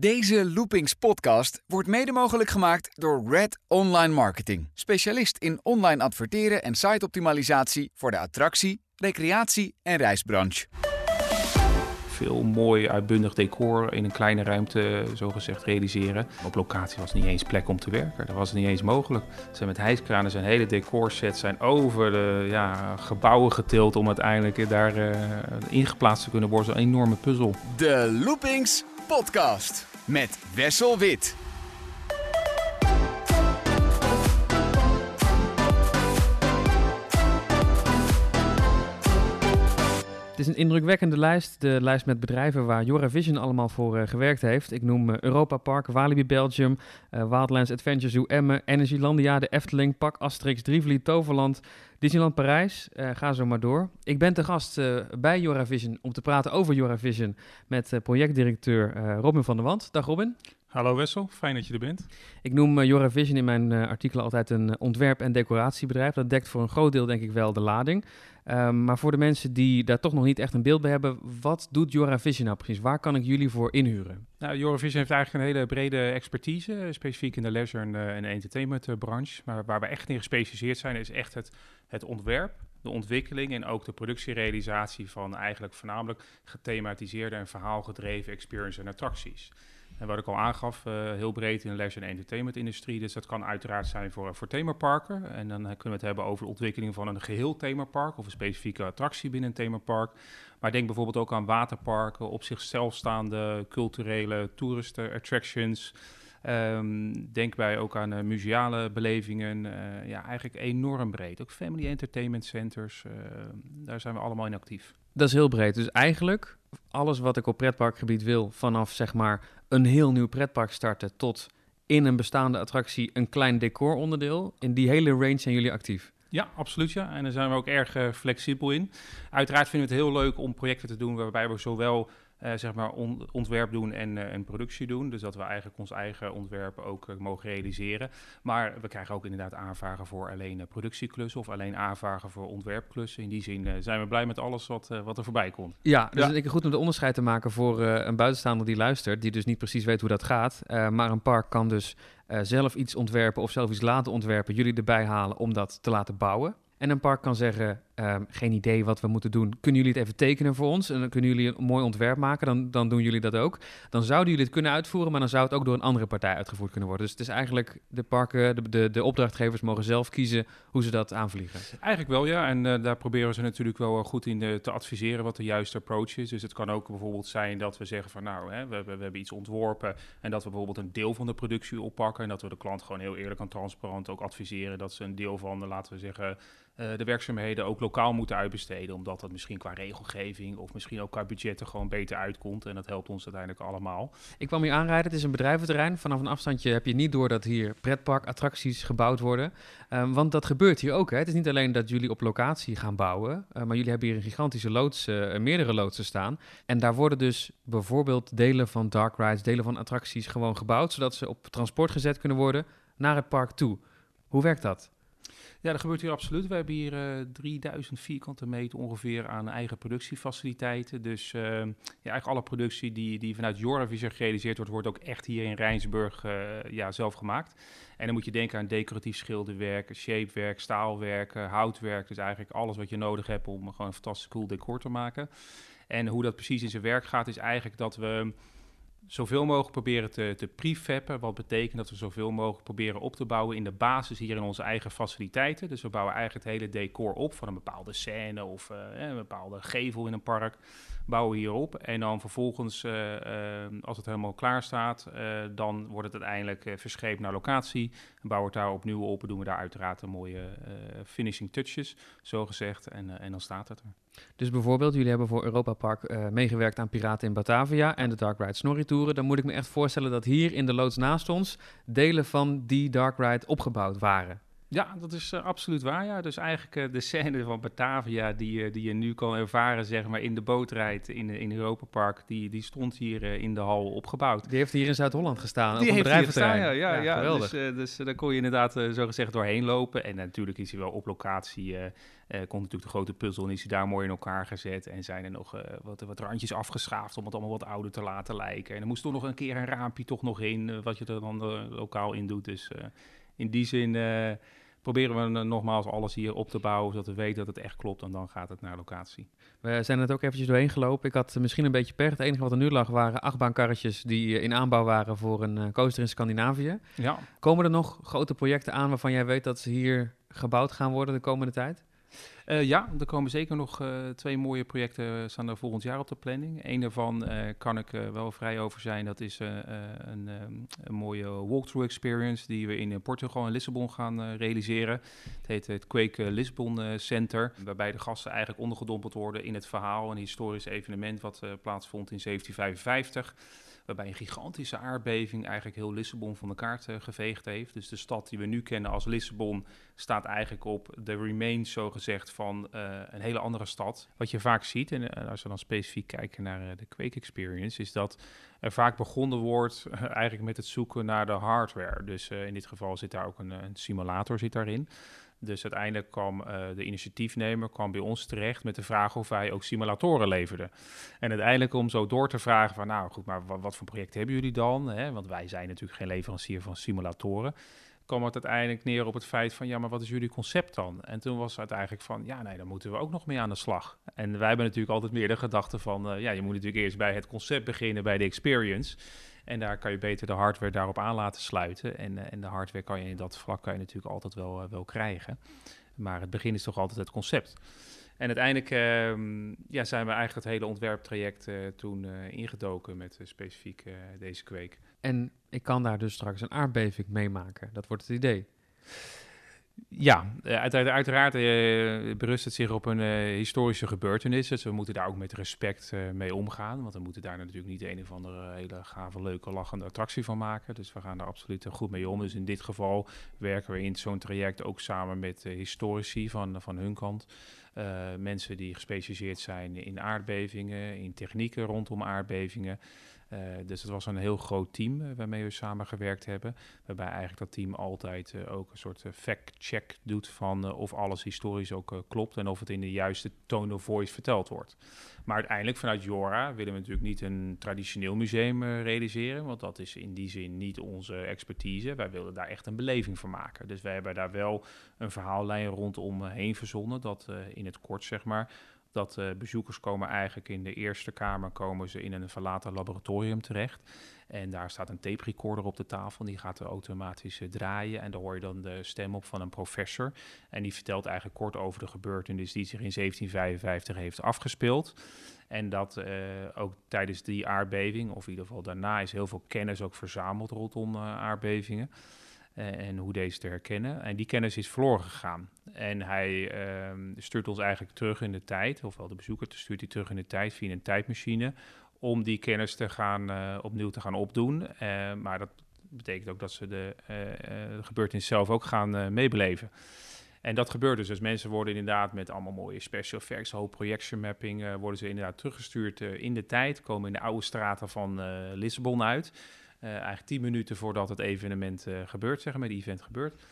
Deze Loopings podcast wordt mede mogelijk gemaakt door Red Online Marketing. Specialist in online adverteren en siteoptimalisatie voor de attractie, recreatie en reisbranche. Veel mooi uitbundig decor in een kleine ruimte zogezegd realiseren. Op locatie was niet eens plek om te werken. Dat was niet eens mogelijk. Ze zijn met hijskranen zijn hele decorsets zijn over de ja, gebouwen getild om uiteindelijk daar uh, ingeplaatst te kunnen worden. Een enorme puzzel. De Loopings podcast met Wessel Wit. Is een indrukwekkende lijst. De lijst met bedrijven waar Joravision allemaal voor uh, gewerkt heeft. Ik noem uh, Europa Park, Walibi Belgium, uh, Wildlands Adventure Zoo Emmen, Energylandia, de Efteling, Pak Asterix, Drievliet, Toverland, Disneyland Parijs. ga zo maar door. Ik ben te gast bij Joravision om te praten over Joravision met projectdirecteur Robin van der Wand. Dag Robin. Hallo Wessel, fijn dat je er bent. Ik noem uh, Joravision in mijn uh, artikelen altijd een ontwerp- en decoratiebedrijf. Dat dekt voor een groot deel denk ik wel de lading. Um, maar voor de mensen die daar toch nog niet echt een beeld bij hebben, wat doet Joravision nou precies? Waar kan ik jullie voor inhuren? Nou, Joravision heeft eigenlijk een hele brede expertise, specifiek in de leisure en, en entertainment branche. Maar waar we echt in gespecialiseerd zijn, is echt het, het ontwerp, de ontwikkeling en ook de productierealisatie van eigenlijk voornamelijk gethematiseerde en verhaalgedreven experience en attracties. En wat ik al aangaf, uh, heel breed in de leisure en entertainment industrie. Dus dat kan uiteraard zijn voor, voor themaparken. En dan kunnen we het hebben over de ontwikkeling van een geheel themapark of een specifieke attractie binnen een themapark. Maar denk bijvoorbeeld ook aan waterparken, op zichzelf staande culturele toeristen, attractions. Um, denk bij ook aan uh, museale belevingen. Uh, ja, eigenlijk enorm breed. Ook family entertainment centers. Daar zijn we allemaal in actief. Dat is heel breed. Dus eigenlijk alles wat ik op pretparkgebied wil, vanaf zeg maar een heel nieuw pretpark starten tot in een bestaande attractie een klein decoronderdeel. In die hele range zijn jullie actief. Ja, absoluut ja. En daar zijn we ook erg uh, flexibel in. Uiteraard vinden we het heel leuk om projecten te doen waarbij we zowel uh, zeg maar on ontwerp doen en, uh, en, productie doen. Dus dat we eigenlijk ons eigen ontwerp ook uh, mogen realiseren. Maar we krijgen ook inderdaad aanvragen voor alleen productieklussen of alleen aanvragen voor ontwerpklussen. In die zin zijn we blij met alles wat, wat er voorbij komt. Ja, dus ja. ik goed om de onderscheid te maken voor een buitenstaander die luistert, die dus niet precies weet hoe dat gaat. maar een park kan dus zelf iets ontwerpen of zelf iets laten ontwerpen, jullie erbij halen om dat te laten bouwen. En een park kan zeggen, um, geen idee wat we moeten doen. Kunnen jullie het even tekenen voor ons? En dan kunnen jullie een mooi ontwerp maken. Dan, dan doen jullie dat ook. Dan zouden jullie het kunnen uitvoeren, maar dan zou het ook door een andere partij uitgevoerd kunnen worden. Dus het is eigenlijk, de parken, de, de, de opdrachtgevers mogen zelf kiezen hoe ze dat aanvliegen. Eigenlijk wel, ja. En uh, daar proberen ze natuurlijk wel goed in te adviseren wat de juiste approach is. Dus het kan ook bijvoorbeeld zijn dat we zeggen van nou, hè, we, we, we hebben iets ontworpen en dat we bijvoorbeeld een deel van de productie oppakken. En dat we de klant gewoon heel eerlijk en transparant ook adviseren dat ze een deel van, laten we zeggen, uh, de werkzaamheden ook lokaal moeten uitbesteden. Omdat dat misschien qua regelgeving of misschien ook qua budgetten gewoon beter uitkomt. En dat helpt ons uiteindelijk allemaal. Ik kwam hier aanrijden. Het is een bedrijventerrein. Vanaf een afstandje heb je niet door dat hier pretparkattracties gebouwd worden. Um, want dat gebeurt hier ook. Hè. Het is niet alleen dat jullie op locatie gaan bouwen. Uh, maar jullie hebben hier een gigantische loods, uh, meerdere loodsen staan. En daar worden dus bijvoorbeeld delen van dark rides, delen van attracties gewoon gebouwd. Zodat ze op transport gezet kunnen worden naar het park toe. Hoe werkt dat? Ja, dat gebeurt hier absoluut. We hebben hier uh, 3000 vierkante meter ongeveer aan eigen productiefaciliteiten. Dus uh, ja, eigenlijk alle productie die, die vanuit Joravision gerealiseerd wordt, wordt ook echt hier in Rijnsburg uh, ja, zelf gemaakt. En dan moet je denken aan decoratief schilderwerk, shapewerk, staalwerk, houtwerk. Dus eigenlijk alles wat je nodig hebt om gewoon een fantastisch cool decor te maken. En hoe dat precies in zijn werk gaat, is eigenlijk dat we zoveel mogelijk proberen te, te prefappen. Wat betekent dat we zoveel mogelijk proberen op te bouwen in de basis hier in onze eigen faciliteiten. Dus we bouwen eigenlijk het hele decor op van een bepaalde scène of uh, een bepaalde gevel in een park. Bouwen we hier op. En dan vervolgens, uh, uh, als het helemaal klaar staat, dan wordt het uiteindelijk verscheept naar locatie. En bouwen we het daar opnieuw op en doen we daar uiteraard een mooie finishing touches, zo gezegd. En, en dan staat het er. Dus bijvoorbeeld, jullie hebben voor Europa Park meegewerkt aan Piraten in Batavia en de Dark Ride Snorri Touren. Dan moet ik me echt voorstellen dat hier in de loods naast ons delen van die Dark Ride opgebouwd waren. Ja, dat is uh, absoluut waar. Ja. Dus eigenlijk uh, de scène van Batavia, die, uh, die je nu kan ervaren, zeg maar, in de bootrijdt in, in Europa Park, die, die stond hier in de hal opgebouwd. Die heeft hier in Zuid-Holland gestaan, die op heeft hier gestaan, ja. ja, ja, ja. Dus, dus daar kon je inderdaad zo gezegd doorheen lopen. En natuurlijk is hij wel op locatie, komt natuurlijk de grote puzzel en is hij daar mooi in elkaar gezet. En zijn er nog wat, wat randjes afgeschaafd om het allemaal wat ouder te laten lijken. En er moest toch nog een keer een raampje toch nog in, wat je er dan lokaal in doet. Dus in die zin proberen we nogmaals alles hier op te bouwen, zodat we weten dat het echt klopt en dan gaat het naar locatie. We zijn het ook eventjes doorheen gelopen. Ik had misschien een beetje pech. Het enige wat er nu lag waren achtbaankarretjes die eh, in aanbouw waren voor een uh, coaster in Scandinavië. Ja. Komen er nog grote projecten aan waarvan jij weet dat ze hier gebouwd gaan worden de komende tijd? Uh, ja, er komen zeker nog uh, twee mooie projecten staan er volgend jaar op de planning. Eén daarvan kan ik wel vrij over zijn. Dat is een, een, mooie walkthrough experience die we in Portugal en Lissabon gaan realiseren. Het heet het Quake Lisbon Center, waarbij de gasten eigenlijk ondergedompeld worden in het verhaal. Een historisch evenement wat plaatsvond in 1755 waarbij een gigantische aardbeving eigenlijk heel Lissabon van de kaart geveegd heeft. Dus de stad die we nu kennen als Lissabon staat eigenlijk op de remains, zo gezegd, van uh, een hele andere stad. Wat je vaak ziet, en uh, als we dan specifiek kijken naar de Quake Experience, is dat er vaak begonnen wordt eigenlijk met het zoeken naar de hardware. Dus in dit geval zit daar ook een, een simulator zit daarin. Dus uiteindelijk kwam uh, de initiatiefnemer kwam bij ons terecht met de vraag of wij ook simulatoren leverden. En uiteindelijk om zo door te vragen van, nou goed, maar wat, voor projecten hebben jullie dan? Hè? Want wij zijn natuurlijk geen leverancier van simulatoren. kwam het uiteindelijk neer op het feit van, ja, maar wat is jullie concept dan? En toen was het eigenlijk van, ja, nee, dan moeten we ook nog mee aan de slag. En wij hebben natuurlijk altijd meer de gedachte van, uh, ja, je moet natuurlijk eerst bij het concept beginnen, bij de experience. En daar kan je beter de hardware daarop aan laten sluiten. En, uh, en de hardware kan je in dat vlak kan je natuurlijk altijd wel, uh, wel krijgen. Maar het begin is toch altijd het concept. En uiteindelijk uh, ja, zijn we eigenlijk het hele ontwerptraject uh, toen ingedoken met specifiek deze kweek. En ik kan daar dus straks een aardbeving meemaken. Dat wordt het idee. Ja, uiteraard uh, berust het zich op een uh, historische gebeurtenis. Dus we moeten daar ook met respect mee omgaan. Want we moeten daar natuurlijk niet een of andere hele gave, leuke, lachende attractie van maken. Dus we gaan daar absoluut goed mee om. Dus in dit geval werken we in zo'n traject ook samen met historici van, van hun kant. mensen die gespecialiseerd zijn in aardbevingen, in technieken rondom aardbevingen. Uh, dus het was een heel groot team uh, waarmee we samengewerkt hebben. Waarbij eigenlijk dat team altijd uh, ook een soort fact-check doet van of alles historisch ook klopt en of het in de juiste tone of voice verteld wordt. Maar uiteindelijk vanuit Jora willen we natuurlijk niet een traditioneel museum realiseren, want dat is in die zin niet onze expertise. Wij willen daar echt een beleving van maken. Dus wij hebben daar wel een verhaallijn rondom heen verzonnen, dat in het kort zeg maar dat uh, bezoekers komen eigenlijk in de eerste kamer komen ze in een verlaten laboratorium terecht. En daar staat een tape recorder op de tafel. Die gaat automatisch uh, draaien. En daar hoor je dan de stem op van een professor. En die vertelt eigenlijk kort over de gebeurtenis die zich in 1755 heeft afgespeeld. En dat uh, ook tijdens die aardbeving, of in ieder geval daarna, is heel veel kennis ook verzameld rondom aardbevingen. Eh, en hoe deze te herkennen. En die kennis is verloren gegaan. En hij uh, stuurt ons eigenlijk terug in de tijd, ofwel de bezoeker stuurt hij terug in de tijd via een tijdmachine, om die kennis te gaan, uh, opnieuw te gaan opdoen. Uh, maar dat betekent ook dat ze de, de gebeurtenis zelf ook gaan meebeleven. En dat gebeurt dus. Dus mensen worden inderdaad met allemaal mooie special effects, hoop projection mapping, worden ze inderdaad teruggestuurd in de tijd, komen in de oude straten van Lissabon uit. Uh, eigenlijk tien minuten voordat het evenement uh, gebeurt, zeg maar, die event gebeurt.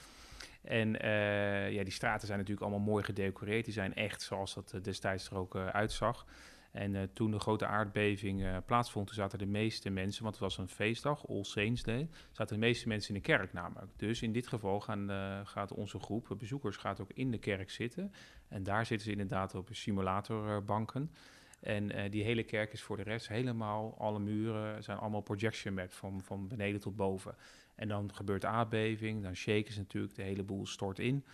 En uh, ja, die straten zijn natuurlijk allemaal mooi gedecoreerd. Die zijn echt zoals dat destijds er ook uitzag. En toen de grote aardbeving plaatsvond, toen zaten de meeste mensen, want het was een feestdag, All Saints Day, zaten de meeste mensen in de kerk namelijk. Dus in dit geval gaan, gaat onze groep bezoekers gaat ook in de kerk zitten. En daar zitten ze inderdaad op simulatorbanken. En uh, die hele kerk is voor de rest helemaal, alle muren zijn allemaal projection maps van, van beneden tot boven. En dan gebeurt aardbeving, dan shaken ze natuurlijk, de hele boel stort in.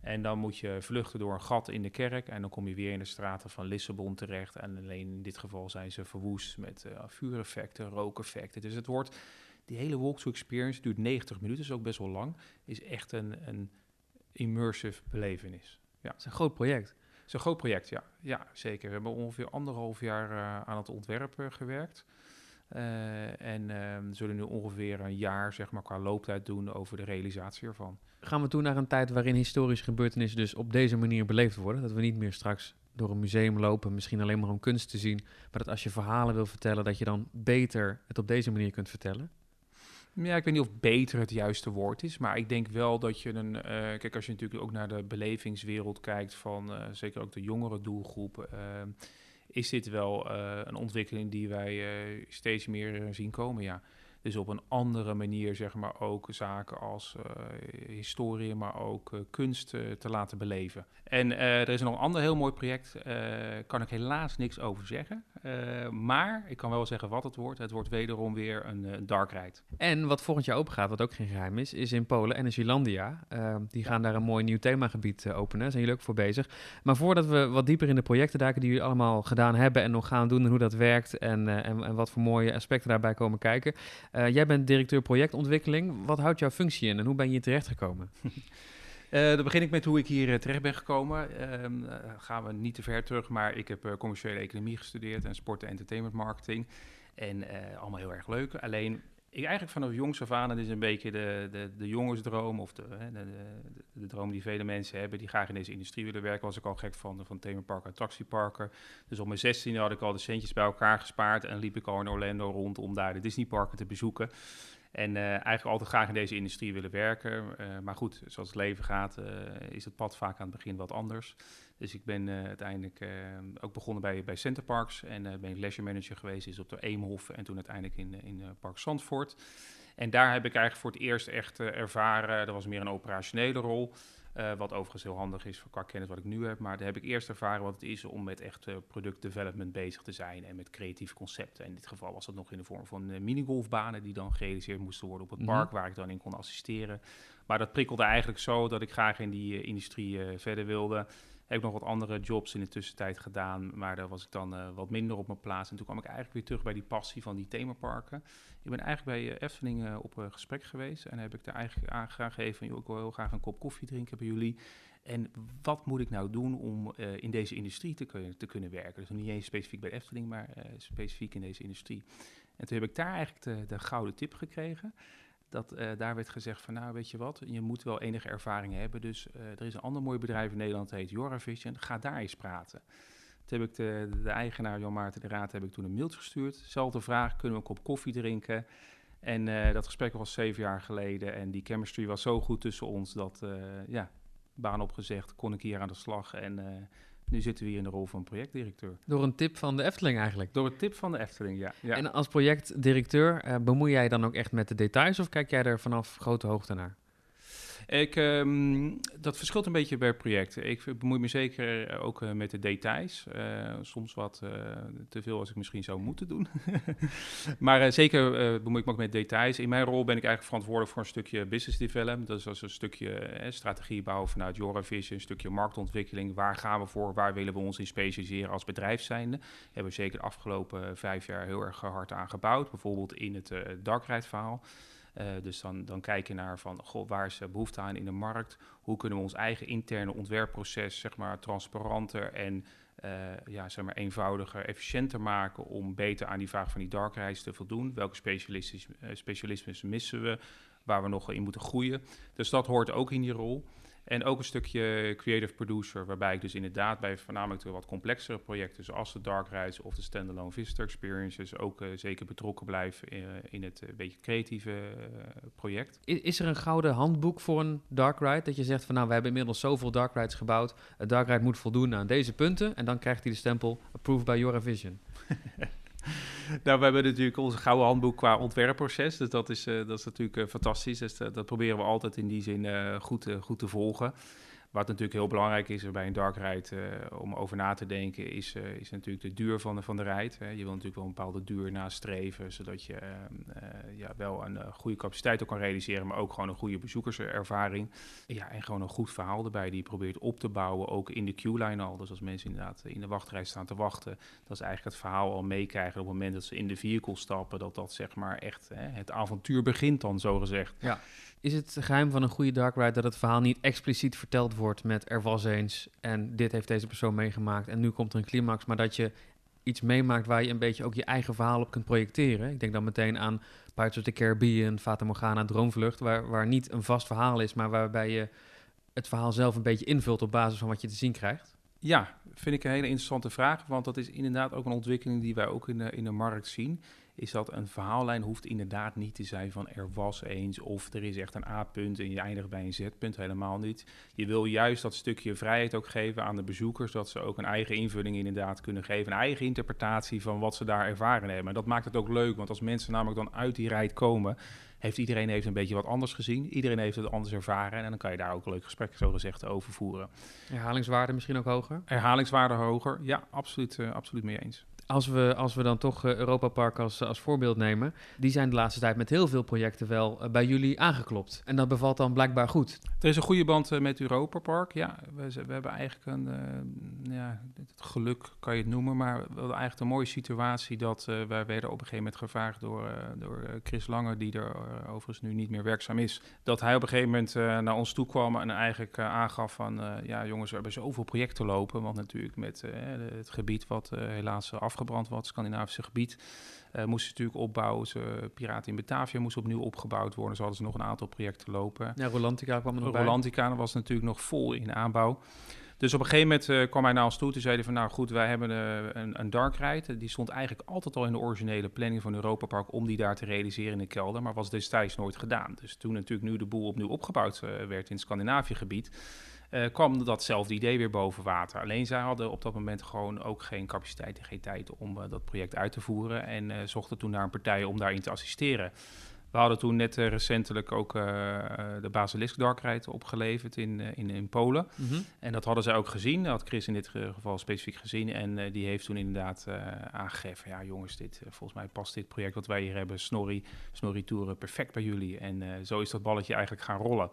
En dan moet je vluchten door een gat in de kerk en dan kom je weer in de straten van Lissabon terecht. En alleen in dit geval zijn ze verwoest met uh, vuureffecten, rookeffecten. Dus het wordt, die hele walkthrough experience duurt 90 minuten, is ook best wel lang. Is echt een, een immersive belevenis. Ja. Het is een groot project is een groot project, ja. Ja, zeker. We hebben ongeveer anderhalf jaar uh, aan het ontwerp uh, gewerkt. en ehm, zullen nu ongeveer een jaar zeg maar, qua looptijd doen over de realisatie ervan. Gaan we toen naar een tijd waarin historische gebeurtenissen dus op deze manier beleefd worden? Dat we niet meer straks door een museum lopen, misschien alleen maar om kunst te zien, maar dat als je verhalen wil vertellen, dat je dan beter het op deze manier kunt vertellen? Ja, ik weet niet of beter het juiste woord is, maar ik denk wel dat je een. Uh, kijk, als je natuurlijk ook naar de belevingswereld kijkt van uh, zeker ook de jongere doelgroep, uh, is dit wel een ontwikkeling die wij steeds meer zien komen. Ja. Dus op een andere manier, zeg maar, ook zaken als historie, maar ook kunst te laten beleven. En er is nog een ander heel mooi project, kan ik helaas niks over zeggen. Uh, maar ik kan wel zeggen wat het wordt. Het wordt wederom weer een uh, dark ride. En wat volgend jaar open gaat, wat ook geen geheim is, is in Polen Energylandia. Uh, die gaan daar een mooi nieuw themagebied openen. Daar zijn jullie ook voor bezig. Maar voordat we wat dieper in de projecten duiken die jullie allemaal gedaan hebben en nog gaan doen en hoe dat werkt en, en, en, wat voor mooie aspecten daarbij komen kijken. Jij bent directeur projectontwikkeling. Wat houdt jouw functie in en hoe ben je hier terechtgekomen? Uh, dan begin ik met hoe ik hier uh, terecht ben gekomen. Uh, gaan we niet te ver terug, maar ik heb commerciële economie gestudeerd en sport en entertainment marketing. En allemaal heel erg leuk. Alleen, ik eigenlijk vanaf jongs af aan, dat is een beetje de, de, de jongensdroom of de, de, de, droom die vele mensen hebben, die graag in deze industrie willen werken, was ik al gek van, van themaparken, attractieparken. Dus op mijn 16 had ik al de centjes bij elkaar gespaard en liep ik al in Orlando rond om daar de Disneyparken te bezoeken. En uh, eigenlijk altijd graag in deze industrie willen werken. Uh, maar goed, zoals het leven gaat, uh, is het pad vaak aan het begin wat anders. Dus ik ben uiteindelijk ook begonnen bij, bij Centerparks. En ben ik leisure manager geweest, is op de Eemhof en toen uiteindelijk in, in Park Zandvoort. En daar heb ik eigenlijk voor het eerst echt ervaren, dat was meer een operationele rol. Uh, wat overigens heel handig is voor qua kennis wat ik nu heb. Maar daar heb ik eerst ervaren wat het is om met echt uh, product development bezig te zijn. En met creatieve concepten. In dit geval was dat nog in de vorm van uh, minigolfbanen die dan gerealiseerd moesten worden op het park. Mm -hmm. Waar ik dan in kon assisteren. Maar dat prikkelde eigenlijk zo dat ik graag in die industrie verder wilde. Heb ik nog wat andere jobs in de tussentijd gedaan, maar daar was ik dan uh, wat minder op mijn plaats. En toen kwam ik eigenlijk weer terug bij die passie van die themaparken. Ik ben eigenlijk bij uh, Efteling uh, op een gesprek geweest en heb ik daar eigenlijk aangegeven van, ik wil heel graag een kop koffie drinken bij jullie. En wat moet ik nou doen om in deze industrie te, kun te kunnen werken? Dus niet eens specifiek bij Efteling, maar specifiek in deze industrie. En toen heb ik daar eigenlijk de, de gouden tip gekregen dat uh, daar werd gezegd van, nou weet je wat, je moet wel enige ervaring hebben. Dus uh, er is een ander mooi bedrijf in Nederland, dat heet Joravision. Ga daar eens praten. Toen heb ik de, de, eigenaar, Jan Maarten de Raad, heb ik toen een mailtje gestuurd. Zelfde vraag, kunnen we een kop koffie drinken? En uh, dat gesprek was zeven jaar geleden en die chemistry was zo goed tussen ons dat, ja, baan opgezegd, kon ik hier aan de slag en nu zitten we hier in de rol van projectdirecteur. Door een tip van de Efteling eigenlijk? Door een tip van de Efteling, ja. ja. En als projectdirecteur, uh, bemoei jij dan ook echt met de details of kijk jij er vanaf grote hoogte naar? Um, dat verschilt een beetje per project. Ik bemoei me zeker ook uh, met de details. Uh, soms wat uh, te veel als ik misschien zou moeten doen. maar zeker bemoei ik me ook met details. In mijn rol ben ik eigenlijk verantwoordelijk voor een stukje business development. Dat is als een stukje strategie bouwen vanuit Joravision, een stukje marktontwikkeling. Waar gaan we voor? Waar willen we ons in specialiseren als bedrijf zijnde? Hebben we zeker de afgelopen vijf jaar heel erg hard aan gebouwd. Bijvoorbeeld in het darkride verhaal. Uh, dus dan, dan kijk je naar van, goh, waar is behoefte aan in de markt? Hoe kunnen we ons eigen interne ontwerpproces, zeg maar, transparanter en uh, ja, zeg maar, eenvoudiger, efficiënter maken om beter aan die vraag van die dark reis te voldoen? Welke specialismes missen we? Waar we nog in moeten groeien? Dus dat hoort ook in die rol. En ook een stukje creative producer, waarbij ik dus inderdaad bij voornamelijk de wat complexere projecten, zoals de Dark Rides of de Standalone Visitor Experiences, ook uh, zeker betrokken blijf uh, in het uh, beetje creatieve project. Is, is, er een gouden handboek voor een Dark Ride? Dat je zegt van nou, we hebben inmiddels zoveel Dark Rides gebouwd. Een Dark Ride moet voldoen aan deze punten en dan krijgt hij de stempel Approved by Vision. nou, we hebben natuurlijk onze gouden handboek qua ontwerpproces. Dus dat is, uh, dat is natuurlijk uh, fantastisch. Dus uh, dat proberen we altijd in die zin goed, goed te volgen. Wat natuurlijk heel belangrijk is bij een dark ride uh, om over na te denken, is, uh, is natuurlijk de duur van de, van de. Je wil natuurlijk wel een bepaalde duur nastreven, zodat je uh, ja, wel een goede capaciteit ook kan realiseren, maar ook gewoon een goede bezoekerservaring. Ja, en gewoon een goed verhaal erbij die je probeert op te bouwen, ook in de queue-line al. Dus als mensen inderdaad in de wachtrij staan te wachten, dat ze eigenlijk het verhaal al meekrijgen op het moment dat ze in de vehicle stappen, dat dat zeg maar echt hè, het avontuur begint dan, zo gezegd. Ja. Is het geheim van een goede dark ride dat het verhaal niet expliciet verteld wordt met er was eens en dit heeft deze persoon meegemaakt en nu komt er een climax, maar dat je iets meemaakt waar je een beetje ook je eigen verhaal op kunt projecteren. Ik denk dan meteen aan Pirates of the Caribbean, Fata Morgana, Droomvlucht, waar, waar niet een vast verhaal is, maar waarbij je het verhaal zelf een beetje invult op basis van wat je te zien krijgt. Ja, vind ik een hele interessante vraag, want dat is inderdaad ook een ontwikkeling die wij ook in de, in de markt zien is dat een verhaallijn hoeft inderdaad niet te zijn van er was eens of er is echt een A-punt en je eindigt bij een Z-punt. Helemaal niet. Je wil juist dat stukje vrijheid ook geven aan de bezoekers, dat ze ook een eigen invulling inderdaad kunnen geven, een eigen interpretatie van wat ze daar ervaren hebben. En dat maakt het ook leuk, want als mensen namelijk dan uit die rijd komen, heeft iedereen heeft een beetje wat anders gezien. Iedereen heeft het anders ervaren. En dan kan je daar ook een leuk gesprek, zo gezegd, over voeren. Herhalingswaarde misschien ook hoger? Herhalingswaarde hoger, ja, absoluut, uh, absoluut mee eens. Als we, als we dan toch uh, Europa Park als, als voorbeeld nemen, die zijn de laatste tijd met heel veel projecten wel uh, bij jullie aangeklopt. En dat bevalt dan blijkbaar goed. Er is een goede band met Europa Park. Ja, we, we hebben eigenlijk een, ja, het geluk kan je het noemen, maar we hadden eigenlijk een mooie situatie dat wij werden op een gegeven moment gevraagd door, door Chris Langer, die er overigens nu niet meer werkzaam is, dat hij op een gegeven moment naar ons toe kwam en eigenlijk aangaf van, ja jongens, we hebben zoveel projecten lopen, want natuurlijk met het gebied wat helaas af afgebrand wat, Scandinavische gebied. Uh, moesten natuurlijk opbouwen. Ze, Piraten in Batavia moest opnieuw opgebouwd worden. Zo hadden ze nog een aantal projecten lopen. Ja, Rolantica kwam er nog Rolantica was natuurlijk nog vol in aanbouw. Dus op een gegeven moment uh, kwam hij naar ons toe. Toen zeiden van, nou goed, wij hebben uh, een, een dark ride. Die stond eigenlijk altijd al in de originele planning van Europa Park... om die daar te realiseren in de kelder. Maar was destijds nooit gedaan. Dus toen natuurlijk nu de boel opnieuw opgebouwd werd in het Scandinavië-gebied uh, kwam datzelfde idee weer boven water. Alleen zij hadden op dat moment gewoon ook geen capaciteit en geen tijd om uh, dat project uit te voeren. En uh, zochten toen naar een partij om daarin te assisteren. We hadden toen net recentelijk ook de Basilisk Dark Ride opgeleverd in, in, in Polen. Mm -hmm. En dat hadden zij ook gezien. Dat had Chris in dit geval specifiek gezien. En die heeft toen inderdaad aangegeven... ja jongens, dit, volgens mij past dit project wat wij hier hebben... Snorri, Snorri Touren, perfect bij jullie. En zo is dat balletje eigenlijk gaan rollen.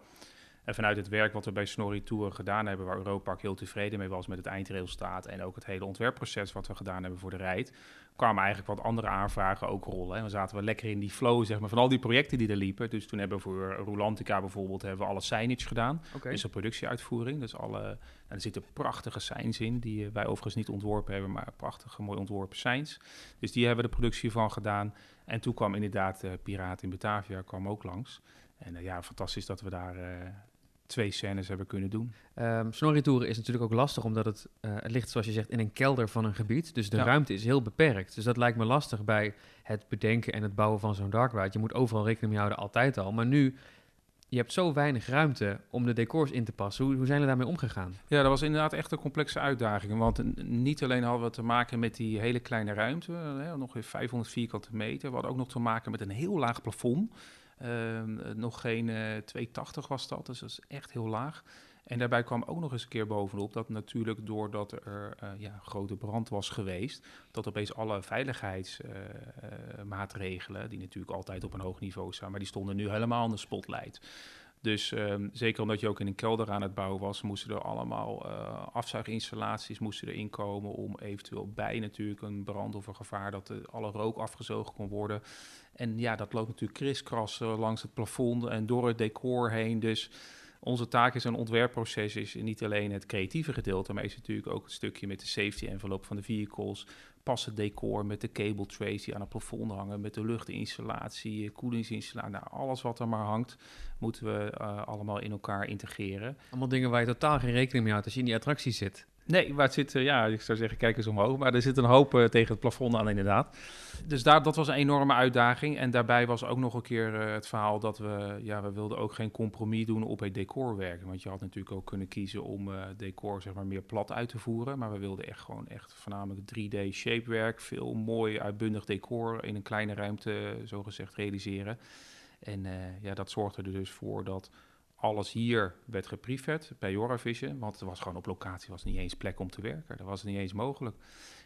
En vanuit het werk wat we bij Snorri Tour gedaan hebben, waar Europark heel tevreden mee was met het eindresultaat en ook het hele ontwerpproces wat we gedaan hebben voor de rijd, kwamen eigenlijk wat andere aanvragen ook rollen. En we zaten we lekker in die flow zeg maar, van al die projecten die er liepen. Dus toen hebben we voor Rolantica bijvoorbeeld hebben we alle signage gedaan. Okay. Dus een productieuitvoering. Dus alle, en er zitten prachtige signs in, die wij overigens niet ontworpen hebben, maar prachtige mooi ontworpen signs. Dus die hebben we de productie van gedaan. En toen kwam inderdaad uh, Piraat in Batavia kwam ook langs. En uh, ja, fantastisch dat we daar... Uh, twee scènes hebben kunnen doen. Um, Snorritouren is natuurlijk ook lastig, omdat het, uh, het ligt, zoals je zegt, in een kelder van een gebied. Dus de ja. ruimte is heel beperkt. Dus dat lijkt me lastig bij het bedenken en het bouwen van zo'n dark ride. Je moet overal rekening mee houden, altijd al. Maar nu, je hebt zo weinig ruimte om de decors in te passen. Hoe, hoe zijn we daarmee omgegaan? Ja, dat was inderdaad echt een complexe uitdaging. Want niet alleen hadden we te maken met die hele kleine ruimte, hè, nog 500 vierkante meter. We hadden ook nog te maken met een heel laag plafond. Uh, nog geen uh, 280 was dat, dus dat is echt heel laag. En daarbij kwam ook nog eens een keer bovenop dat natuurlijk doordat er uh, ja, grote brand was geweest, dat opeens alle veiligheidsmaatregelen, uh, die natuurlijk altijd op een hoog niveau staan, maar die stonden nu helemaal in de spotlight. Dus um, zeker omdat je ook in een kelder aan het bouwen was, moesten er allemaal uh, afzuiginstallaties moesten erin komen om eventueel bij natuurlijk een brand of een gevaar dat de, alle rook afgezogen kon worden. En ja, dat loopt natuurlijk kriskras langs het plafond en door het decor heen. Dus onze taak is een ontwerpproces, is niet alleen het creatieve gedeelte, maar is natuurlijk ook het stukje met de safety envelop van de vehicles, passen decor met de cable trays die aan het plafond hangen, met de luchtinstallatie, koelingsinstallatie, nou, alles wat er maar hangt, moeten we uh, allemaal in elkaar integreren. Allemaal dingen waar je totaal geen rekening mee houdt als je in die attractie zit. Nee, waar het zit, uh, ja, ik zou zeggen, kijk eens omhoog. Maar er zit een hoop uh, tegen het plafond aan, inderdaad. Dus daar, dat was een enorme uitdaging. En daarbij was ook nog een keer uh, het verhaal dat we, ja, we wilden ook geen compromis doen op het decorwerk. Want je had natuurlijk ook kunnen kiezen om decor, zeg maar, meer plat uit te voeren. Maar we wilden echt gewoon echt voornamelijk 3D shapewerk, veel mooi uitbundig decor in een kleine ruimte, zo gezegd, realiseren. En ja, dat zorgde er dus voor dat alles hier werd geprefet bij Joravision, want er was gewoon op locatie was niet eens plek om te werken. Dat was niet eens mogelijk.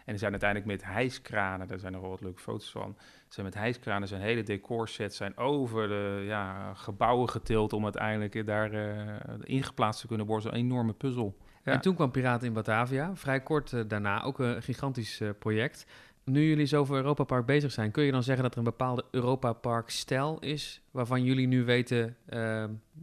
En er zijn uiteindelijk met hijskranen, daar zijn er wel wat leuke foto's van, zijn met hijskranen zijn hele decorsets zijn over de ja, gebouwen getild om uiteindelijk daar uh, ingeplaatst te kunnen worden. Zo'n enorme puzzel. Ja. En toen kwam Piraten in Batavia, vrij kort uh, daarna, ook een gigantisch uh, project. Nu jullie zo voor Europa Park bezig zijn, kun je dan zeggen dat er een bepaalde Europa Park stijl is, waarvan jullie nu weten, uh,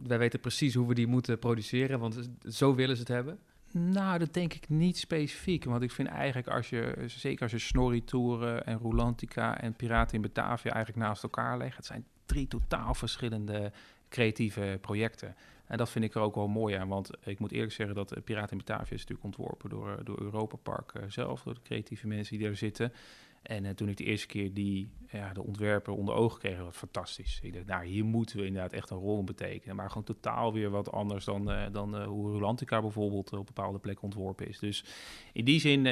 wij weten precies hoe we die moeten produceren, want zo willen ze het hebben? Nou, dat denk ik niet specifiek. Want ik vind eigenlijk als je, zeker als je Snorri-toeren en Rolantica en Piraten in Batavia eigenlijk naast elkaar legt, het zijn drie totaal verschillende creatieve projecten. En dat vind ik er ook wel mooi aan, want ik moet eerlijk zeggen dat Piraten in Batavia is natuurlijk ontworpen door, door Europa Park zelf, door de creatieve mensen die er zitten. En uh, toen ik de eerste keer die, ja, de ontwerper onder ogen kreeg, was fantastisch. Ik dacht, nou, hier moeten we inderdaad echt een rol betekenen. Maar gewoon totaal weer wat anders dan, uh, dan uh, hoe Rulantica bijvoorbeeld op bepaalde plekken ontworpen is. Dus in die zin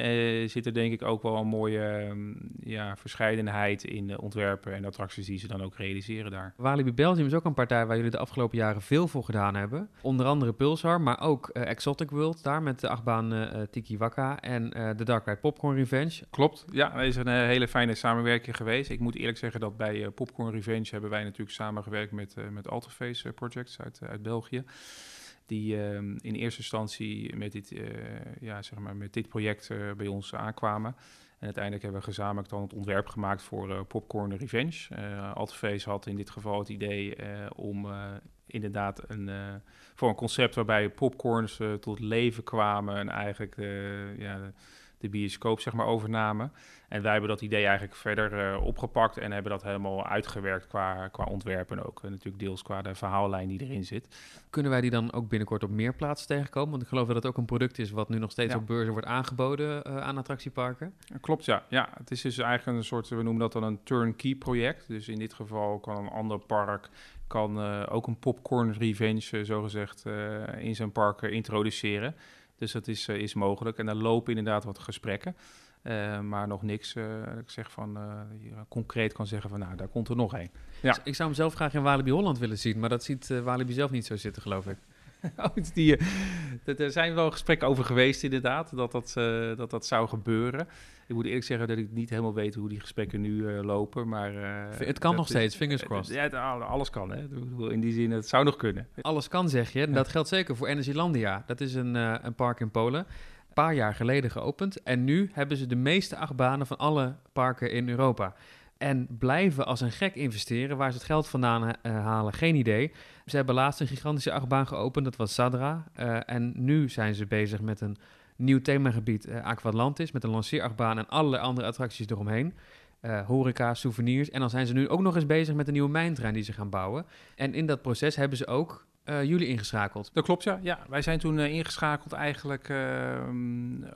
zit er denk ik ook wel een mooie um, ja, verscheidenheid in de ontwerpen en attracties die ze dan ook realiseren daar. Walibi Belgium is ook een partij waar jullie de afgelopen jaren veel voor gedaan hebben. Onder andere Pulsar, maar ook Exotic World daar met de achtbaan Tiki Waka en de Dark Ride Popcorn Revenge. Klopt, ja, dat is een hele fijne samenwerking geweest. Ik moet eerlijk zeggen dat bij uh, Popcorn Revenge hebben wij natuurlijk samengewerkt met, uh, met Alteface Projects uit, uit België. Die uh, in eerste instantie met dit, ja, zeg maar met dit project bij ons aankwamen. En uiteindelijk hebben we gezamenlijk dan het ontwerp gemaakt voor Popcorn Revenge. Uh, Alteface had in dit geval het idee om inderdaad een, voor een concept waarbij popcorns tot leven kwamen en eigenlijk ja, de bioscoop zeg maar overnamen. En wij hebben dat idee eigenlijk verder uh, opgepakt en hebben dat helemaal uitgewerkt qua, qua ontwerpen ook. En natuurlijk deels qua de verhaallijn die erin zit. Kunnen wij die dan ook binnenkort op meer plaatsen tegenkomen? Want ik geloof dat het ook een product is wat nu nog steeds Ja. op beurzen wordt aangeboden uh, aan attractieparken. Klopt, ja. ja. Het is dus eigenlijk een soort, we noemen dat dan een turnkey project. Dus in dit geval kan een ander park kan uh, ook een popcorn revenge, zogezegd, in zijn park introduceren. Dus dat is, is mogelijk. En daar lopen inderdaad wat gesprekken. Uh, maar nog niks, uh, ik zeg van, uh, je concreet kan zeggen van, nou, daar komt er nog een. Ja. Ik zou hem zelf graag in Walibi Holland willen zien, maar dat ziet Walibi zelf niet zo zitten, geloof ik. oh, die, dat, er zijn wel gesprekken over geweest, inderdaad, dat dat, dat dat zou gebeuren. Ik moet eerlijk zeggen dat ik niet helemaal weet hoe die gesprekken nu lopen, maar... het kan nog steeds, fingers crossed. Ja, het, alles kan, hè. In die zin, het zou nog kunnen. Alles kan, zeg je. En dat geldt zeker voor Energylandia. Dat is een, een park in Polen paar jaar geleden geopend. En nu hebben ze de meeste achtbanen van alle parken in Europa. En blijven als een gek investeren. Waar ze het geld vandaan uh, halen, geen idee. Ze hebben laatst een gigantische achtbaan geopend, dat was Sadra. Uh, en nu zijn ze bezig met een nieuw themagebied, uh, Aquatlantis. Met een lanceerachtbaan en allerlei andere attracties eromheen. horeca, souvenirs. En dan zijn ze nu ook nog eens bezig met een nieuwe mijntrein die ze gaan bouwen. En in dat proces hebben ze ook uh, jullie ingeschakeld. Dat klopt, ja. ja wij zijn toen uh, ingeschakeld eigenlijk uh,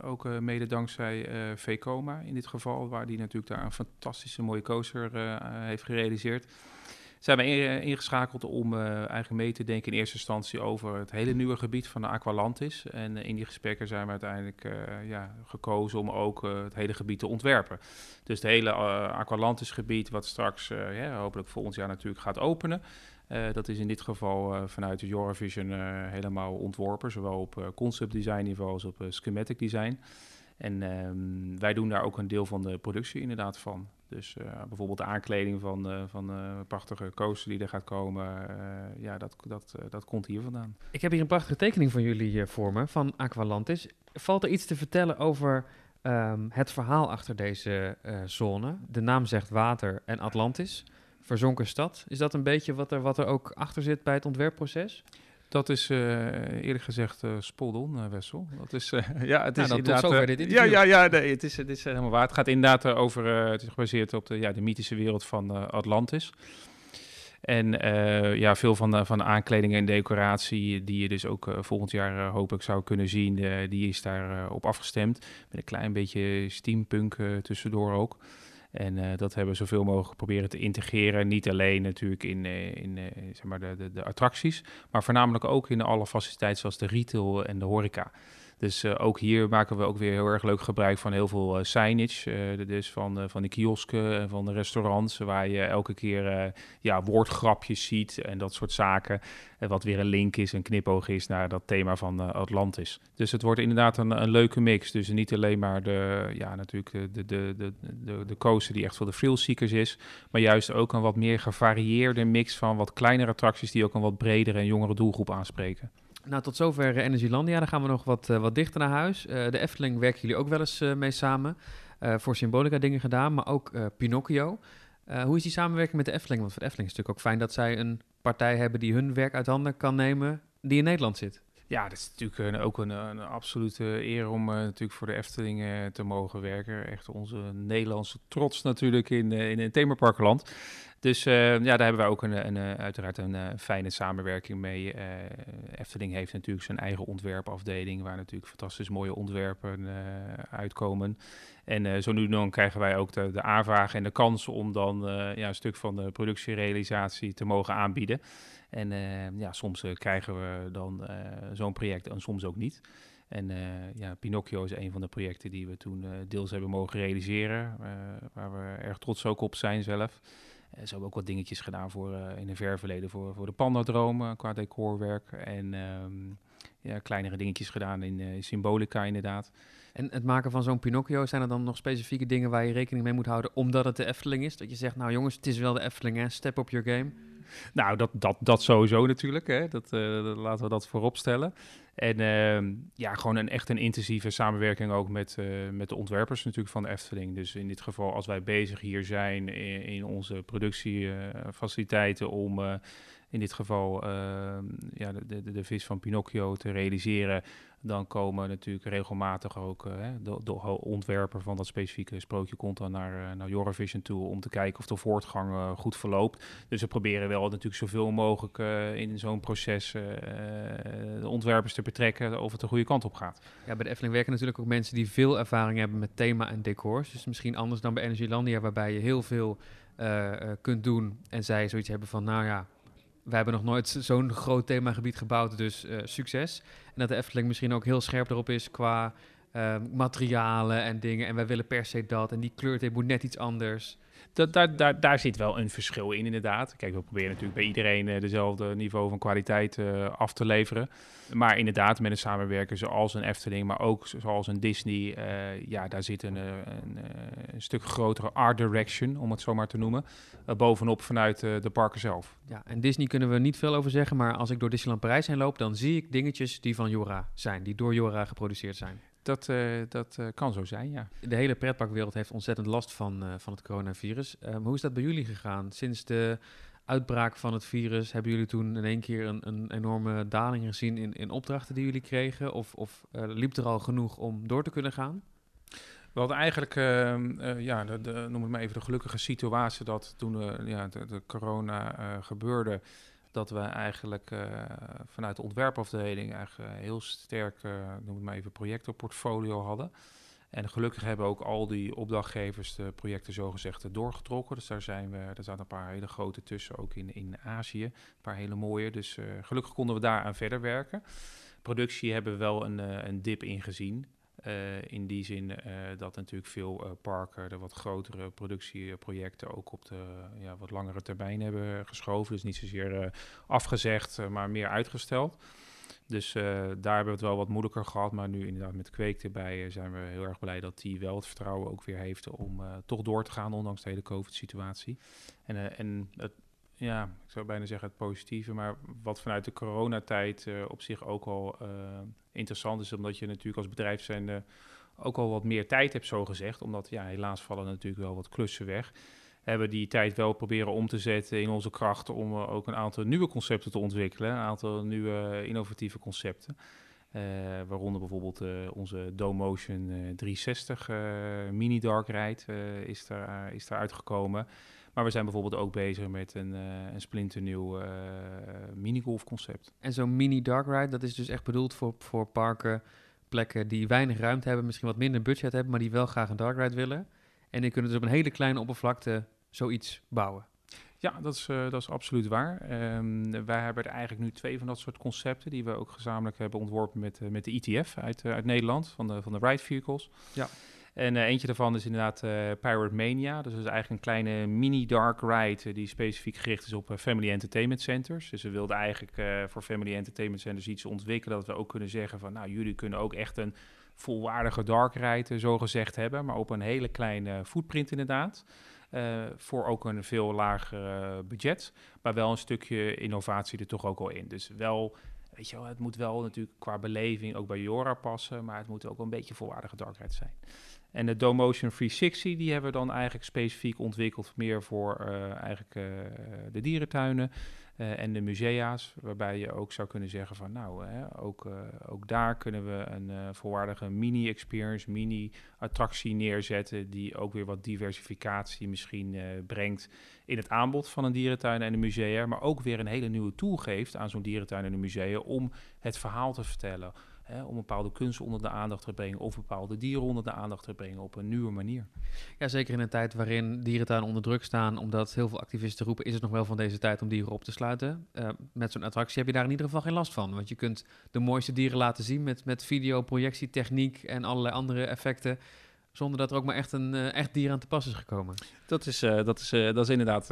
ook mede dankzij VCOMA in dit geval, waar die natuurlijk daar een fantastische mooie coaster heeft gerealiseerd. Zijn we ingeschakeld om eigenlijk mee te denken in eerste instantie over het hele nieuwe gebied van de Aqualantis. En in die gesprekken zijn we uiteindelijk ja, gekozen om ook het hele gebied te ontwerpen. Dus het hele Aqualantis gebied, wat straks ja, hopelijk volgend jaar natuurlijk gaat openen. Uh, dat is in dit geval uh, vanuit de Eurovision uh, helemaal ontworpen, zowel op concept design niveau als op schematic design. En um, wij doen daar ook een deel van de productie inderdaad van. Dus bijvoorbeeld de aankleding van, van prachtige coaster die er gaat komen, ja, dat, dat, dat komt hier vandaan. Ik heb hier een prachtige tekening van jullie voor me, van Aqualantis. Valt er iets te vertellen over um, het verhaal achter deze zone? De naam zegt water en Atlantis verzonken stad. Is dat een beetje wat er, wat er ook achter zit bij het ontwerpproces? Dat is uh, eerlijk gezegd uh, spot on, uh, Wessel. Dat is, ja, het nou, is inderdaad... Dit interview. Ja, ja, ja nee, het, is, het is helemaal waar. Het gaat inderdaad over... het is gebaseerd op de, ja, de mythische wereld van Atlantis. En ja, veel van de, van de aankledingen en decoratie die je dus ook volgend jaar hopelijk zou kunnen zien, die is daar op afgestemd. Met een klein beetje steampunk tussendoor ook. En uh, dat hebben we zoveel mogelijk proberen te integreren. Niet alleen natuurlijk in, uh, in uh, zeg maar de, de, de, attracties, maar voornamelijk ook in alle faciliteiten zoals de retail en de horeca. Dus ook hier maken we ook weer heel erg leuk gebruik van heel veel signage. dus van, van de kiosken en van de restaurants, waar je elke keer ja, woordgrapjes ziet en dat soort zaken. wat weer een link is, een knipoog is naar dat thema van Atlantis. Dus het wordt inderdaad een, een leuke mix. Dus niet alleen maar de, ja, natuurlijk de, de, de, de, de coaster die echt voor de thrillseekers is, maar juist ook een wat meer gevarieerde mix van wat kleinere attracties die ook een wat bredere en jongere doelgroep aanspreken. Nou, tot zover uh, Energylandia. Dan gaan we nog wat, uh, wat dichter naar huis. Uh, de Efteling werken jullie ook wel eens mee samen. voor Symbolica dingen gedaan, maar ook Pinocchio. hoe is die samenwerking met de Efteling? Want voor de Efteling is het natuurlijk ook fijn dat zij een partij hebben die hun werk uit handen kan nemen, die in Nederland zit. Ja, dat is natuurlijk een, ook een, een absolute eer om uh, natuurlijk voor de Efteling uh, te mogen werken. Echt onze Nederlandse trots natuurlijk in, uh, in het themaparkland. Dus ja, daar hebben wij ook een, een, uiteraard een fijne samenwerking mee. Efteling heeft natuurlijk zijn eigen ontwerpafdeling, waar natuurlijk fantastisch mooie ontwerpen uitkomen. En zo nu dan krijgen wij ook de, de aanvraag en de kans om dan ja, een stuk van de productierealisatie te mogen aanbieden. En uh, ja, soms uh, krijgen we dan uh, zo'n project en soms ook niet. En ja, Pinocchio is een van de projecten die we toen deels hebben mogen realiseren. waar we erg trots ook op zijn zelf. ze hebben ook wat dingetjes gedaan voor, in een ver verleden voor, voor de Pandadroom qua decorwerk. En um, ja, kleinere dingetjes gedaan in symbolica inderdaad. En het maken van zo'n Pinocchio, zijn er dan nog specifieke dingen waar je rekening mee moet houden omdat het de Efteling is? Dat je zegt, nou jongens, het is wel de Efteling, hè? step up your game. Nou, dat, dat, dat sowieso natuurlijk. Hè. Dat, uh, laten we dat voorop stellen. En uh, ja, gewoon een echt een intensieve samenwerking ook met, uh, met de ontwerpers natuurlijk van de Efteling. Dus in dit geval, als wij bezig hier zijn in, in onze productiefaciliteiten om in dit geval ehm, ja, de, de, de vis van Pinocchio te realiseren, dan komen natuurlijk regelmatig ook uh, de, ontwerper van dat specifieke sprookje komt dan naar, uh, naar Eurovision toe om te kijken of de voortgang uh, goed verloopt. Dus we proberen wel natuurlijk zoveel mogelijk in zo'n proces de ontwerpers te betrekken of het de goede kant op gaat. Ja, bij de Efteling werken natuurlijk ook mensen die veel ervaring hebben met thema en decors. Dus misschien anders dan bij Energylandia, waarbij je heel veel kunt doen en zij zoiets hebben van, nou ja, we hebben nog nooit zo'n groot themagebied gebouwd, dus uh, succes. En dat de Efteling misschien ook heel scherp erop is qua uh, materialen en dingen. En wij willen per se dat. En die kleurtape moet net iets anders dat, daar, daar, zit wel een verschil in, inderdaad. Kijk, we proberen natuurlijk bij iedereen uh, dezelfde niveau van kwaliteit uh, af te leveren. Maar inderdaad, met een samenwerker zoals een Efteling, maar ook zoals een Disney, uh, ja, daar zit een, een, een, stuk grotere art direction, om het zo maar te noemen, bovenop vanuit de parken zelf. Ja, en Disney kunnen we niet veel over zeggen, maar als ik door Disneyland Parijs heen loop, dan zie ik dingetjes die van Jora zijn, die door Jora geproduceerd zijn. Dat, uh, dat uh, kan zo zijn, ja. De hele pretparkwereld heeft ontzettend last van, uh, van het coronavirus. Um, hoe is dat bij jullie gegaan? Sinds de uitbraak van het virus, hebben jullie toen in één keer een, een enorme daling gezien in, in opdrachten die jullie kregen? Of, of liep er al genoeg om door te kunnen gaan? We hadden eigenlijk, ehm, ja, de, de, noem het maar even de gelukkige situatie dat toen ja, de, de corona gebeurde, dat we eigenlijk uh, vanuit de ontwerpafdeling eigenlijk uh, heel sterk, uh, noem het maar even, projectenportfolio hadden. En gelukkig hebben ook al die opdrachtgevers de projecten zogezegd doorgetrokken. Dus daar zijn we, er zaten een paar hele grote tussen, ook in, in Azië. Een paar hele mooie. Dus gelukkig konden we daar aan verder werken. Productie hebben we wel een, een dip ingezien. Uh, in die zin uh, dat natuurlijk veel uh, parken de wat grotere productieprojecten ook op de ja, wat langere termijn hebben geschoven. Dus niet zozeer afgezegd, maar meer uitgesteld. Dus daar hebben we het wel wat moeilijker gehad. Maar nu inderdaad met Kweek erbij zijn we heel erg blij dat die wel het vertrouwen ook weer heeft om toch door te gaan, ondanks de hele COVID-situatie. En, en het, ja, ik zou bijna zeggen het positieve, maar wat vanuit de coronatijd uh, op zich ook al uh, interessant is, omdat je natuurlijk als bedrijf zijn ook al wat meer tijd hebt, zo gezegd. Omdat ja, helaas vallen natuurlijk wel wat klussen weg. Hebben die tijd wel proberen om te zetten in onze krachten om uh, ook een aantal nieuwe concepten te ontwikkelen, een aantal nieuwe innovatieve concepten. waaronder bijvoorbeeld onze Domotion 360 Mini Dark Ride is, er, is er uitgekomen. Maar we zijn bijvoorbeeld ook bezig met een, uh, een splinternieuw uh, minigolf concept. En zo'n mini dark ride, dat is dus echt bedoeld voor, voor parken, plekken die weinig ruimte hebben, misschien wat minder budget hebben, maar die wel graag een dark ride willen. En die kunnen dus op een hele kleine oppervlakte zoiets bouwen. Ja, dat is, uh, dat is absoluut waar. Um, wij hebben er eigenlijk nu twee van dat soort concepten die we ook gezamenlijk hebben ontworpen met, uh, met de ETF uit, uh, uit Nederland, van de, van de Ride Vehicles. Ja. En uh, eentje daarvan is inderdaad uh, Pirate Mania. Dus dat is eigenlijk een kleine mini-dark ride uh, die specifiek gericht is op Family Entertainment Centers. Dus we wilden eigenlijk voor Family Entertainment Centers iets ontwikkelen dat we ook kunnen zeggen van... nou, jullie kunnen ook echt een volwaardige dark ride zo gezegd hebben, maar op een hele kleine footprint inderdaad. voor ook een veel lager budget, maar wel een stukje innovatie er toch ook al in. Dus wel weet je wel, het moet wel natuurlijk qua beleving ook bij Jora passen, maar het moet ook een beetje volwaardige dark ride zijn. En de Domotion 360, die hebben we dan eigenlijk specifiek ontwikkeld meer voor eigenlijk de dierentuinen. Uh, en de musea's, waarbij je ook zou kunnen zeggen van nou, hè, ook, ook daar kunnen we een volwaardige mini-experience, mini-attractie neerzetten, die ook weer wat diversificatie misschien brengt in het aanbod van een dierentuin en een museum, maar ook weer een hele nieuwe tool geeft aan zo'n dierentuin en een museum om het verhaal te vertellen, Om bepaalde kunst onder de aandacht te brengen of bepaalde dieren onder de aandacht te brengen op een nieuwe manier. Ja, zeker in een tijd waarin dierentuinen onder druk staan, omdat heel veel activisten roepen, is het nog wel van deze tijd om dieren op te sluiten. Uh, met zo'n attractie heb je daar in ieder geval geen last van, want je kunt de mooiste dieren laten zien met, met video, en allerlei andere effecten zonder dat er ook maar echt een uh, echt dier aan te pas is gekomen. Dat is, uh, dat is, uh, dat is inderdaad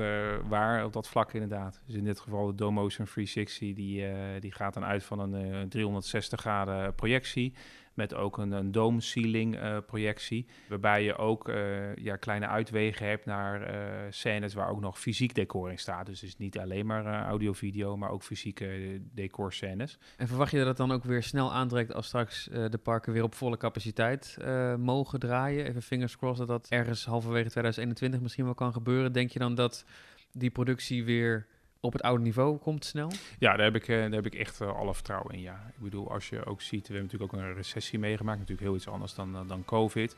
waar, op dat vlak inderdaad. Dus in dit geval de Domotion 360, die, die gaat dan uit van een 360 graden projectie met ook een, een dome ceiling uh, projectie. Waarbij je ook uh, ja, kleine uitwegen hebt naar uh, scènes waar ook nog fysiek decor in staat. Dus is niet alleen maar audio-video, maar ook fysieke decorscènes. En verwacht je dat het dan ook weer snel aantrekt als straks de parken weer op volle capaciteit mogen draaien? Even fingers crossed dat dat ergens halverwege 2021 misschien wel kan gebeuren. Denk je dan dat die productie weer op het oude niveau komt snel? Ja, daar heb ik, eh, daar heb ik echt uh, alle vertrouwen in. Ja. Ik bedoel, als je ook ziet, we hebben natuurlijk ook een recessie meegemaakt, natuurlijk heel iets anders dan, eh, dan COVID.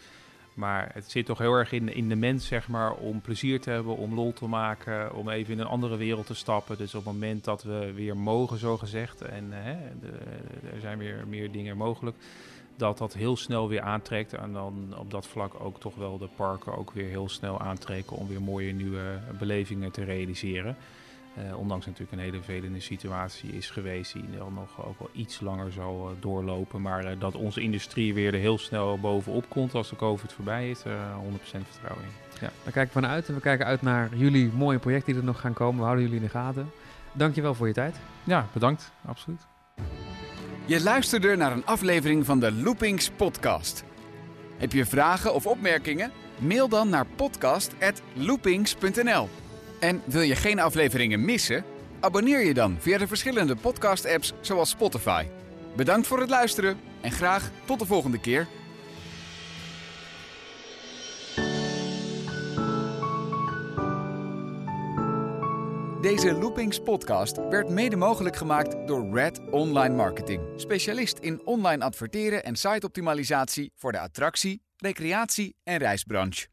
Maar het zit toch heel erg in, in de mens, zeg maar, om plezier te hebben, om lol te maken, om even in een andere wereld te stappen. Dus op het moment dat we weer mogen, zo gezegd, en hè, er zijn weer meer dingen mogelijk, dat dat heel snel weer aantrekt. En dan op dat vlak ook toch wel de parken ook weer heel snel aantrekken om weer mooie nieuwe belevingen te realiseren. Uh, ondanks natuurlijk een hele vervelende situatie is geweest die dan nog ook wel iets langer zal uh, doorlopen. Maar uh, dat onze industrie weer er heel snel bovenop komt als de COVID voorbij is, 100% vertrouwen in. Ja. Daar kijken we vanuit en we kijken uit naar jullie mooie projecten die er nog gaan komen. We houden jullie in de gaten. Dankjewel voor je tijd. Ja, bedankt. Absoluut. Je luisterde naar een aflevering van de Loopings podcast. Heb je vragen of opmerkingen? Mail dan naar podcast.loopings.nl en wil je geen afleveringen missen? Abonneer je dan via de verschillende podcast-apps zoals Spotify. Bedankt voor het luisteren en graag tot de volgende keer. Deze Loopings podcast werd mede mogelijk gemaakt door Red Online Marketing. Specialist in online adverteren en siteoptimalisatie voor de attractie, recreatie en reisbranche.